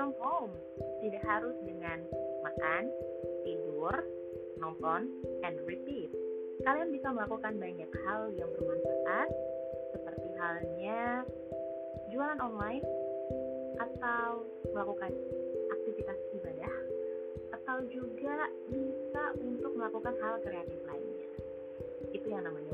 from home. Tidak harus dengan makan, tidur, nonton, and repeat. Kalian bisa melakukan banyak hal yang bermanfaat, seperti halnya jualan online, atau melakukan aktivitas ibadah, atau juga bisa untuk melakukan hal kreatif lainnya. Itu yang namanya